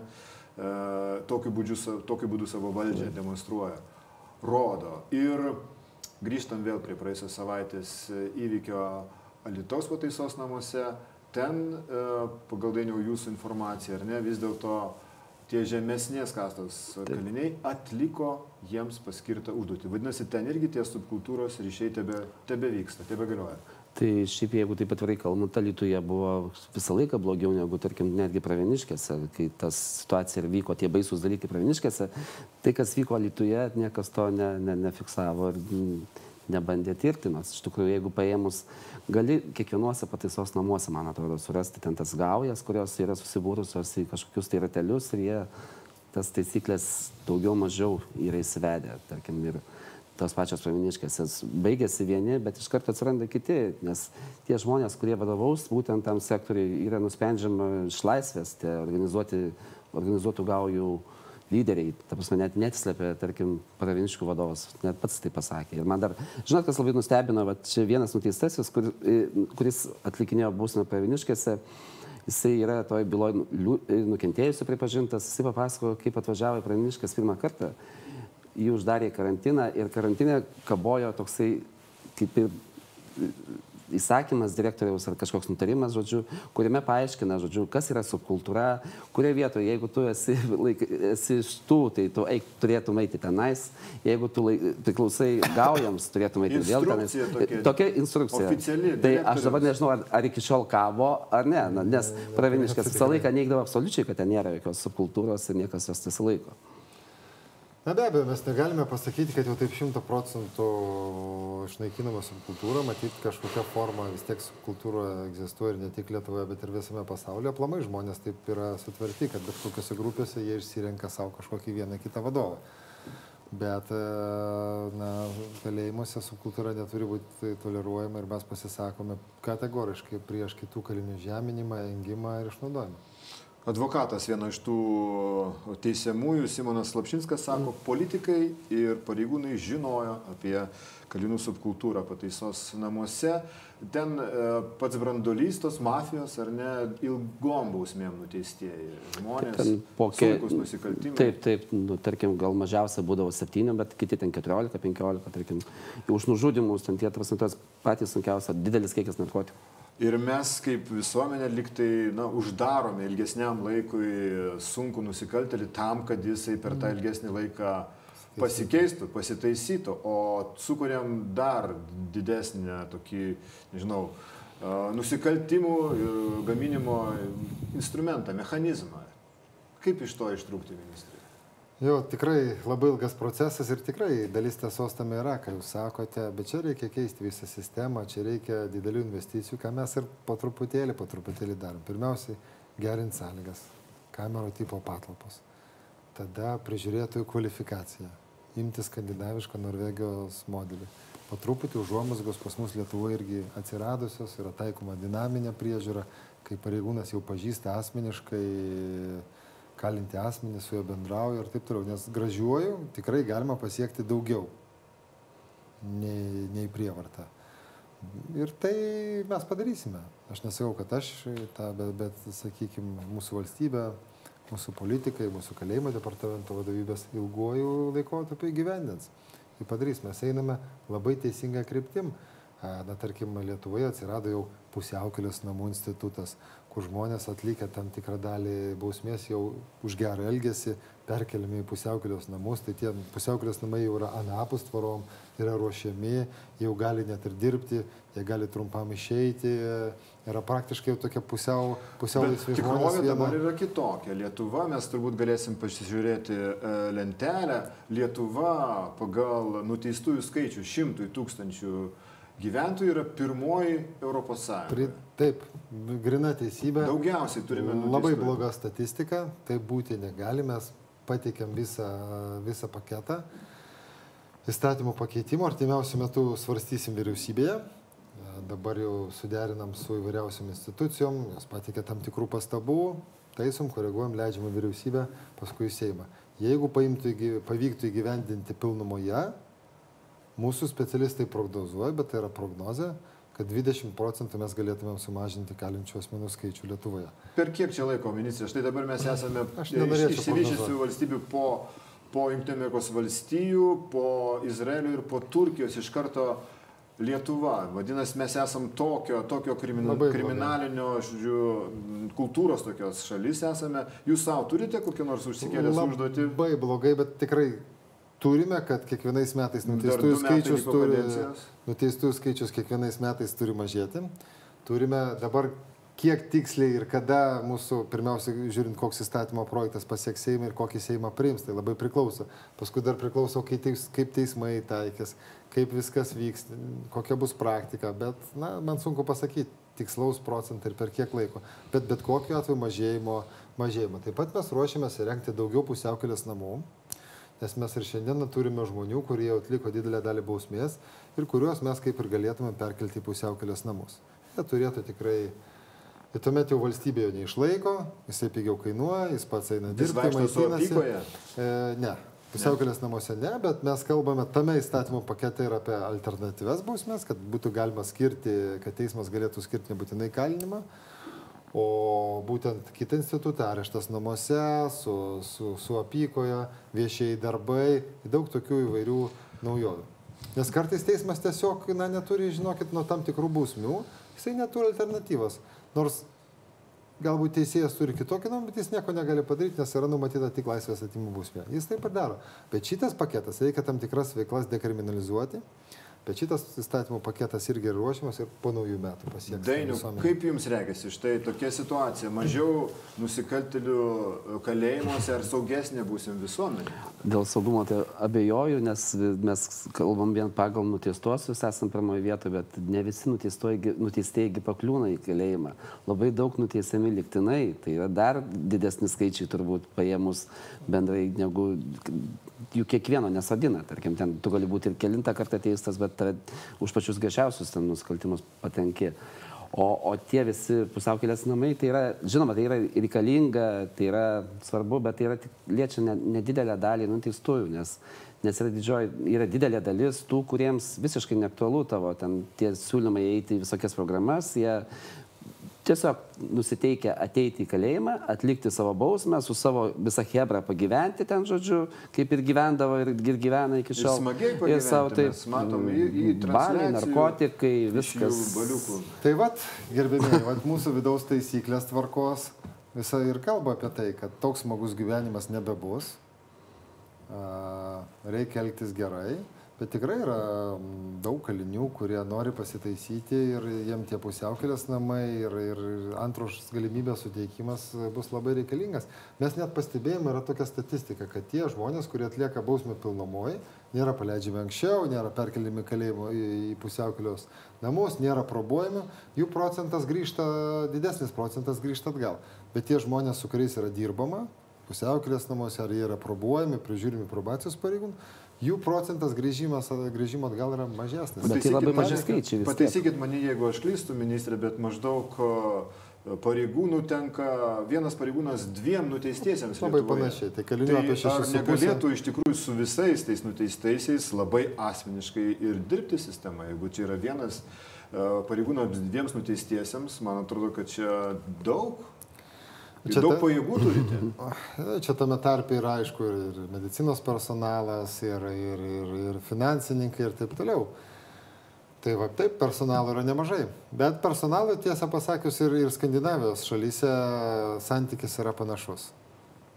Tokiu, būdžiu, sa- tokiu būdu savo valdžią demonstruoja, rodo. Ir grįžtam vėl prie praėjusios savaitės e, įvykio Alitaus pataisos namuose. Ten, e, pagal dainiau jūsų informaciją, ar ne, vis dėlto tie žemesnės kastos kaliniai atliko jiems paskirtą užduotį. Vadinasi, ten irgi tie subkultūros ryšiai tebe, tebe vyksta, tebe galioja. Tai šiaip jeigu taip atvirai kalbant, Lietuvoje buvo visą laiką blogiau negu, tarkim, netgi praviniškėse, kai tas situacija ir vyko tie baisūs dalykai praviniškėse, tai kas vyko Lietuvoje, niekas to ne, ne, nefiksavo ir mm, nebandė tirti, nors iš tikrųjų, jeigu paėmus, gali kiekvienuose pataisos namuose, man atrodo, surasti ten tas gaujas, kurios yra susibūrusios į kažkokius tai ratelius ir jie tas taisyklės daugiau mažiau yra įsivedę, tarkim, ir tos pačios praviniškės, baigėsi vieni, bet iš karto atsiranda kiti, nes tie žmonės, kurie vadovaus būtent tam sektoriui, yra nusprendžiama iš laisvės, tie organizuoti, organizuotų gaujų lyderiai, ta prasme, net neatslėpė, tarkim, praviniškų vadovas, net pats tai pasakė. Ir man dar, žinot, kas labai nustebino, va, čia vienas nuteistasis, kur, kuris atlikinėjo būsime praviniškėse, jisai yra toj byloje nukentėjusiu pripažintas, jisai papasakojo, kaip atvažiavo į praviniškas pirmą kartą jį uždarė į karantiną ir karantinė kabojo toksai kaip ir įsakymas direktoriaus ar kažkoks nutarimas, žodžiu, kuriame paaiškina, žodžiu, kas yra subkultūra, kurioje vietoje, jeigu tu esi, laik, esi iš tų, tai tu eik, turėtum eiti tenais, jeigu tu laik, priklausai gaujams, turėtum eiti vėl tenais. Instrukcija tokia. Tokia instrukcija. Oficiali, Tai aš dabar nežinau, ar, ar iki šiol kavo, ar ne, na, nes praviniškas visą laiką neigdavo absoliučiai, kad ten nėra jokios subkultūros ir niekas jos nesilaiko. Na be abejo, mes negalime pasakyti, kad jau taip šimta procentų išnaikinama subkultūra, matyti kažkokia forma vis tiek subkultūra egzistuoja ir ne tik Lietuvoje, bet ir visame pasaulyje. Aplamai žmonės taip yra sutverti, kad bet kokiose grupėse jie išsirenka savo kažkokį vieną kitą vadovą. Bet e, na, kalėjimuose subkultūra neturi būti toleruojama ir mes pasisakome kategoriškai prieš kitų kalinių žeminimą, engimą ir išnaudojimą. Advokatas vieno iš tų teisiamųjų, Simonas Slapšinskas, sako, politikai ir pareigūnai žinojo apie kalinų subkultūrą pataisos namuose. Ten e, pats brandolys tos mafijos, ar ne, ilgom bausmėm nuteistieji žmonės. Ten po sunkus nusikaltimai. Taip, taip, nu, tarkim, gal mažiausia būdavo 7, bet kiti ten 14, 15, tarkim, už nužudimus, ten tie, tas patys sunkiausia, didelis kiekis narkotikų. Ir mes kaip visuomenė liktai na, uždarome ilgesniam laikui sunku nusikaltelį tam, kad jisai per tą ilgesnį laiką pasikeistų, pasitaisytų, o sukūrėm dar didesnį tokį, nežinau, nusikaltimų gaminimo instrumentą, mechanizmą. Kaip iš to ištrūkti, ministrė? Jo, tikrai labai ilgas procesas ir tikrai dalis tiesos tame yra, ką jūs sakote, bet čia reikia keisti visą sistemą, čia reikia didelių investicijų, ką mes ir po truputėlį, po truputėlį darom. Pirmiausiai, gerinti sąlygas, kamero tipo patalpos, tada prižiūrėtojų kvalifikacija, imti skandinavišką Norvegijos modelį. Po truputį užuomasgos pas mus Lietuvoje irgi atsiradusios, yra taikoma dinaminė priežiūra, kai pareigūnas jau pažįsta asmeniškai kalinti asmenį, su juo bendrauju ir taip toliau. Nes gražiuoju tikrai galima pasiekti daugiau nei, nei prievarta. Ir tai mes padarysime. Aš nesakau, kad aš tą, bet, bet sakykime, mūsų valstybė, mūsų politikai, mūsų kalėjimo departamento vadovybės ilguoju laikotarpiu įgyvendins. Tai padarys, mes einame labai teisingą kryptim. Na, tarkim, Lietuvoje atsirado jau pusiaukelės namų institutas, kur žmonės atlikę tam tikrą dalį bausmės jau už gerą elgesį perkeliami į pusiaukelės namus, tai tie pusiaukelės namai jau yra anapus tvarom, yra ruošiami, jau gali net ir dirbti, jie gali trumpam išeiti, yra praktiškai jau tokia pusiau, pusiau laisvi tikrovė žmonės. dabar viena- yra kitokia. Lietuva, mes turbūt galėsim pasižiūrėti e, lentelę. Lietuva pagal nuteistųjų skaičių šimtui tūkstančių gyventojų yra pirmoji Europos Pri, Sąjunga. taip, grina teisybė. Daugiausiai turime Labai nuteistųjų. bloga statistika, tai būti negali, mes pateikėm visą, visą paketą įstatymų pakeitimo, artimiausiu metu svarstysim vyriausybėje. Dabar jau suderinam su įvairiausiam institucijom, jos pateikė tam tikrų pastabų, taisom, koreguojam, leidžiam į vyriausybę, paskui į Seimą. Jeigu paimtų, pavyktų įgyvendinti pilnumoje, mūsų specialistai prognozuoja, bet tai yra prognozė, kad 20 procentų mes galėtumėm sumažinti kalinčių asmenų skaičių Lietuvoje. Per kiek čia laiko, ministrė? Štai dabar mes esame Aš iš- nenorėčiau išsivysčiusių prognozuoti. valstybių po, po Junktinio Amerikos valstijų, po Izraelio ir po Turkijos iš karto Lietuva. Vadinasi, mes esam tokio, tokio krimin, Labai kriminalinio, žodžiu, kultūros tokios šalis esame. Jūs savo turite kokį nors užsikėlęs užduotį? Labai blogai, bet tikrai turime, kad kiekvienais metais nuteistųjų skaičius turi, nuteistųjų skaičius kiekvienais metais turi mažėti. Turime dabar kiek tiksliai ir kada mūsų, pirmiausia, žiūrint, koks įstatymo projektas pasieks Seimą ir kokį Seimą priims, tai labai priklauso. Paskui dar priklauso, kaip teismai taikės, kaip viskas vyks, kokia bus praktika, bet, na, man sunku pasakyti tikslaus procentą ir per kiek laiko. Bet bet kokiu atveju mažėjimo, mažėjimo. Taip pat mes ruošiamės įrengti daugiau pusiaukelės namų. Nes mes ir šiandien turime žmonių, kurie jau atliko didelę dalį bausmės ir kuriuos mes kaip ir galėtume perkelti į pusiaukelės namus. Jie turėtų tikrai... Ir tuomet jau valstybė jo neišlaiko, jisai pigiau kainuoja, jis pats eina dirbti, maitinasi. E, ne, pusiaukelės namuose ne, bet mes kalbame tame įstatymo pakete ir apie alternatyves bausmės, kad būtų galima skirti, kad teismas galėtų skirti nebūtinai kalinimą, o būtent kitą institutą, areštas namuose, su, su, su apykoje, viešieji darbai, daug tokių įvairių naujovių. Nes kartais teismas tiesiog, na, neturi, žinokit, nuo tam tikrų bausmių, jisai neturi alternatyvos. Nors galbūt teisėjas turi kitokį nuomonę, bet jis nieko negali padaryti, nes yra numatyta tik laisvės atimų bausmė. Jis taip ir daro. Bet šitas paketas reikia tam tikras veiklas dekriminalizuoti. Bet šitas įstatymų paketas irgi ruošiamas ir po naujų metų pasieks. Dainiu, kaip jums reikiasi štai tokia situacija? Mažiau nusikaltelių kalėjimuose ar saugesnė būsim visuomenė? Dėl saugumo tai abejoju, nes mes kalbam vien pagal nuteistuosius, esam pirmoje vietoje, bet ne visi nuteistieji pakliūna į kalėjimą. Labai daug nuteisiami liktinai, tai yra dar didesni skaičiai turbūt paėmus bendrai negu jų kiekvieno nesadina. Tarkim, ten tu gali būti ir kelintą kartą teistas, bet tave už pačius griežčiausius ten nusikaltimus patenki. O, o tie visi pusiaukelės namai, tai yra, žinoma, tai yra reikalinga, tai yra svarbu, bet tai yra tik liečia nedidelę dalį nuteistųjų, nes, nes yra, didžioji, yra didelė dalis tų, kuriems visiškai neaktualu tavo ten tie siūlymai eiti į visokias programas, jie tiesiog nusiteikę ateiti į kalėjimą, atlikti savo bausmę, su savo visą hebrą pagyventi ten, žodžiu, kaip ir gyvendavo ir, ir gyvena iki šiol. Ir smagiai pagyventi, ir savo tai matom į, į baliai, narkotikai, viskas. Tai vad, gerbėmiai, vad mūsų vidaus taisyklės tvarkos visą ir kalba apie tai, kad toks smagus gyvenimas nebebus, reikia elgtis gerai. Bet tikrai yra daug kalinių, kurie nori pasitaisyti ir jiem tie pusiaukelės namai ir, ir antros galimybės suteikimas bus labai reikalingas. Mes net pastebėjome, yra tokia statistika, kad tie žmonės, kurie atlieka bausmę pilnumoji, nėra paleidžiami anksčiau, nėra perkeliami kalėjimo į, į pusiaukelės namus, nėra probuojami, jų procentas grįžta, didesnis procentas grįžta atgal. Bet tie žmonės, su kuriais yra dirbama, pusiaukelės namuose, ar jie yra probuojami, prižiūrimi probacijos pareigūnų, jų procentas grįžimas, grįžimo atgal yra mažesnis. Bet tai labai maži skaičiai. Pataisykit mane, jeigu aš klystu, ministrė, bet maždaug pareigūnų tenka vienas pareigūnas dviem nuteistiesiems. Labai Lietuvoje. panašiai, tai kalinių apie šešis. Ar negalėtų iš tikrųjų su visais tais nuteistaisiais labai asmeniškai ir dirbti sistemą, jeigu čia yra vienas pareigūnas dviems nuteistiesiems, man atrodo, kad čia daug Čia daug pajėgų turite. Čia tame tarpe yra aišku ir, ir medicinos personalas, ir, ir, ir, ir finansininkai ir taip toliau. Tai va, taip, personalo yra nemažai. Bet personalo, tiesą pasakius, ir, ir Skandinavijos šalyse santykis yra panašus.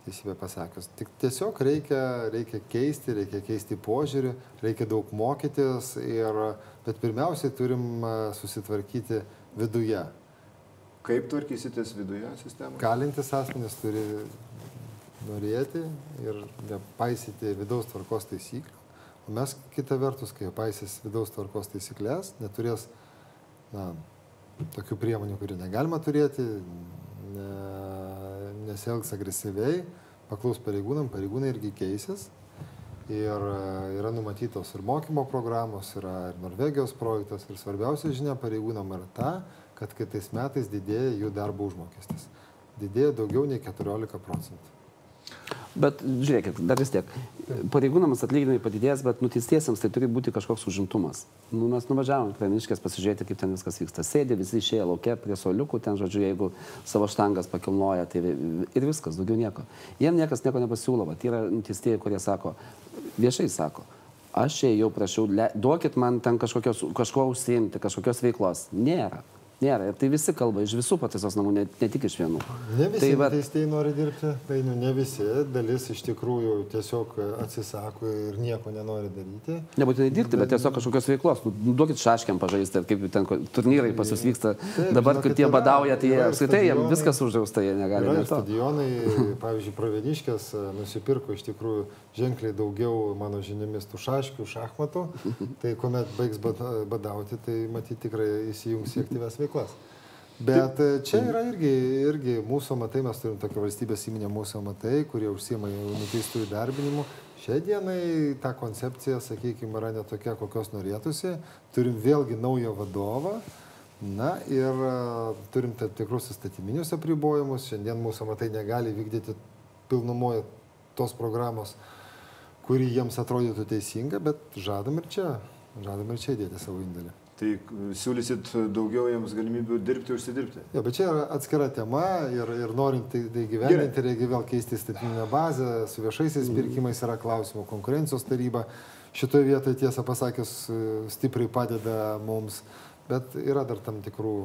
Teisybė pasakius. Tik tiesiog reikia, reikia keisti, reikia keisti požiūrį, reikia daug mokytis, ir, bet pirmiausiai turim susitvarkyti viduje. Kaip tvarkysitės viduje sistemos? Kalintis asmenys turi norėti ir nepaisyti vidaus tvarkos taisyklių. O mes kita vertus, kai paisys vidaus tvarkos taisyklės, neturės na, tokių priemonių, kurių negalima turėti, ne, nesielgs agresyviai, paklaus pareigūnam, pareigūnai irgi keisis. Ir yra numatytos ir mokymo programos, yra ir Norvegijos projektas, ir svarbiausia žinia pareigūnam yra ta, kad kitais metais didėja jų darbo užmokestis. Didėja daugiau nei 14 procentų. Bet žiūrėkit, dar vis tiek, pareigūnams atlyginimai padidės, bet nuteistiesiems tai turi būti kažkoks užimtumas. Nu, mes nuvažiavom prie Miškės pasižiūrėti, kaip ten viskas vyksta. Sėdė visi išėję laukia prie soliukų, ten, žodžiu, jeigu savo štangas pakilnoja, tai ir viskas, daugiau nieko. Jiem niekas nieko nepasiūlo, tai yra nuteistieji, kurie sako, viešai sako, aš čia jau prašiau, duokit man ten kažkokios, kažko užsiimti, kažkokios veiklos. Nėra. Nėra. Ir tai visi kalba iš visų pataisos namų, ne, ne tik iš vienų. Ne visi tai, teistėjai nori dirbti, tai nu, ne visi, dalis iš tikrųjų tiesiog atsisako ir nieko nenori daryti. Nebūtinai dirbti, bet tiesiog kažkokios veiklos. Nu, duokit šaškiam pažaisti, kaip ten turnyrai pas jūs vyksta. Taip, Dabar, kai tie badauja, tai apskritai jiems viskas uždrausta, jie negali. Yra stadionai, pavyzdžiui, Praveniškės e, nusipirko iš tikrųjų ženkliai daugiau, mano žiniomis, tų šaškių, šachmatų. <laughs> Tai kuomet baigs badauti, tai matyti tikrai įsijungs į aktyves veiklas veiklas. Bet e, čia yra irgi, irgi mūsų matai, mes turim tokią valstybės įmonę mūsų matai, kurie užsima nuteistų įdarbinimu. Šiai dienai ta koncepcija, sakykime, yra netokia, kokios norėtųsi. Turim vėlgi naują vadovą. Na ir uh, turim tam tikrus įstatyminius apribojimus. Šiandien mūsų matai negali vykdyti pilnumoje tos programos, kuri jiems atrodytų teisinga, bet žadam ir čia, žadam ir čia įdėti savo indėlį. Tai siūlysit daugiau jiems galimybių dirbti, užsidirbti. Jo, bet čia yra atskira tema ir, ir norint tai, tai gyveninti, reikia vėl keisti įstatyminę bazę, su viešaisiais mm. pirkimais yra klausimų, konkurencijos taryba šitoje vietoje tiesą pasakęs stipriai padeda mums, bet yra dar tam tikrų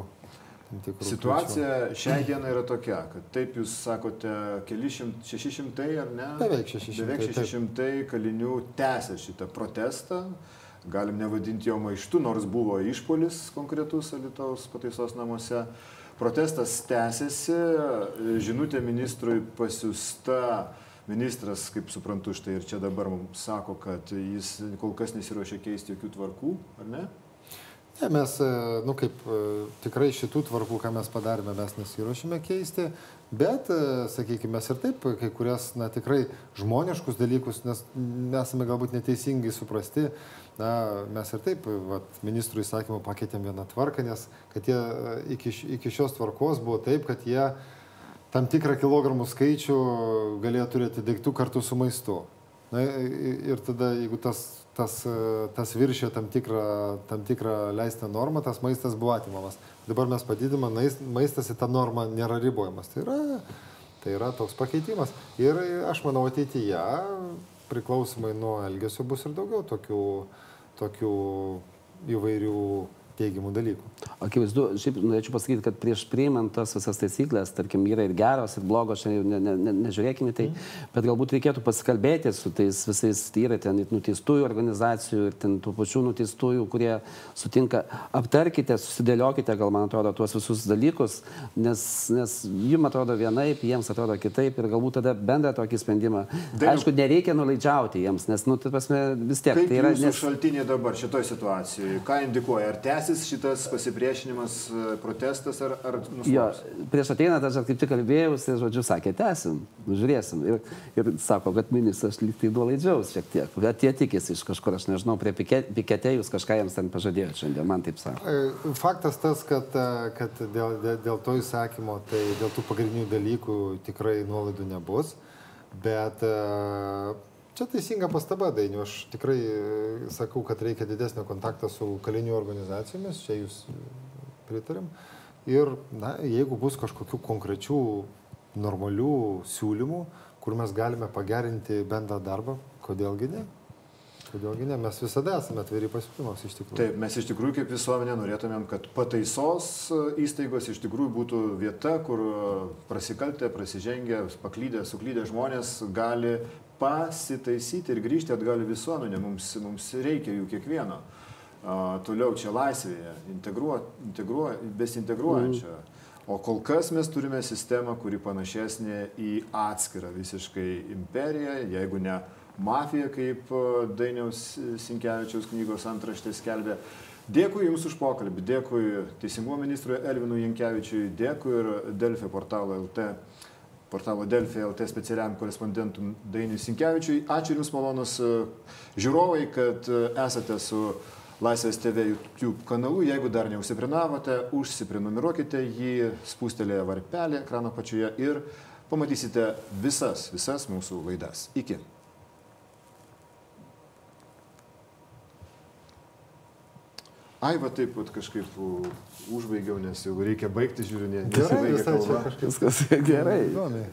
Situacija šiai dienai yra tokia, kad taip jūs sakote, keli šimt, 600 ar ne? Beveik 600. Beveik 600 taip. kalinių tęsia šitą protestą galim nevadinti jo maištu, nors buvo išpolis konkretus Alitaus pataisos namuose. Protestas tęsiasi, žinutė ministrui pasiusta, ministras, kaip suprantu, štai ir čia dabar mums sako, kad jis kol kas nesiuošia keisti jokių tvarkų, ar ne? Ne, mes, nu kaip, tikrai šitų tvarkų, ką mes padarėme, mes nesiuošime keisti, bet, sakykime, mes ir taip kai kurias, na tikrai žmoniškus dalykus, nes esame galbūt neteisingai suprasti, na, mes ir taip, vat, ministrų įsakymų pakeitėm vieną tvarką, nes kad jie e, iki, iki šios tvarkos buvo taip, kad jie tam tikrą kilogramų skaičių galėjo turėti daiktų kartu su maistu. Na ir tada, jeigu tas, tas, e, tas viršė tam tikrą, tam tikrą leistą normą, tas maistas buvo atimamas. Dabar mes padidiname, maistas į tą normą nėra ribojamas. Tai yra, tai yra toks pakeitimas. Ir aš manau ateityje priklausomai nuo elgesio bus ir daugiau tokių, tokių įvairių teigiamų dalykų. Akivaizdu, šiaip norėčiau pasakyti, kad prieš priimant tas visas taisyklės, tarkim, yra ir geros, ir blogos, čia ne, ne, ne, nežiūrėkime tai, mm. bet galbūt reikėtų pasikalbėti su tais visais, tai yra ten nuteistųjų organizacijų ir ten tų pačių nuteistųjų, kurie sutinka, aptarkite, susidėliokite, gal man atrodo, tuos visus dalykus, nes, nes jums atrodo vienaip, jiems atrodo kitaip ir galbūt tada bendrą tokį sprendimą. Dainiu, Aišku, nereikia nulaidžiauti jiems, nes, nu, tai prasme, vis tiek. Kaip tai yra nes... šaltiniai dabar šitoje situacijoje, ką indikuoja, ar tęsis šitas pasipriešinimas? e, protestas ar... ar jo, prieš ateinant aš kaip tik kalbėjausi, žodžiu, sakė, tęsim, žiūrėsim. Ir, ir sako, kad ministras lyg tai duolaidžiaus šiek tiek. Bet jie tikisi iš kažkur, aš nežinau, prie piketė jūs kažką jiems ten pažadėjote šiandien, man taip sako. E, faktas tas, kad, e, kad dėl, dėl, to įsakymo, tai dėl tų pagrindinių dalykų tikrai nuolaidų nebus. Bet Čia teisinga pastaba, Dainiu. Aš tikrai sakau, kad reikia didesnio kontakto su kalinių organizacijomis. Čia jūs pritarėm. Ir na, jeigu bus kažkokių konkrečių normalių siūlymų, kur mes galime pagerinti bendrą darbą, kodėlgi ne? Kodėlgi ne? Mes visada esame atviri pasiūlymams iš tikrųjų. Taip, mes iš tikrųjų kaip visuomenė norėtumėm, kad pataisos įstaigos iš tikrųjų būtų vieta, kur prasikaltę, prasižengę, paklydę, suklydę žmonės gali pasitaisyti ir grįžti atgal į visuomenę. Mums, mums reikia jų kiekvieno toliau čia laisvėje, integruo, integruo, besintegruojančio. Mm. O kol kas mes turime sistemą, kuri panašesnė į atskirą visiškai imperiją, jeigu ne mafiją, kaip Dainiaus Sinkevičiaus knygos antraštė skelbė. Dėkui Jums už pokalbį, dėkui Teisingumo ministrui Elvinui Jankievičiui, dėkui ir Delfio portalo LT, portalo Delfio LT specialiam korespondentui Dainiui Sinkevičiui. Ačiū Jums malonus žiūrovai, kad esate su Laisvės TV YouTube kanalu. Jeigu dar neužsiprinavote, užsiprenumeruokite jį, spūstelėję varpelį ekrano pačioje ir pamatysite visas, visas mūsų laidas. Iki. Ai, va taip pat kažkaip užbaigiau, nes jau reikia baigti žiūrinėti. Gerai, visai. Viskas <laughs> gerai. Įdomiai.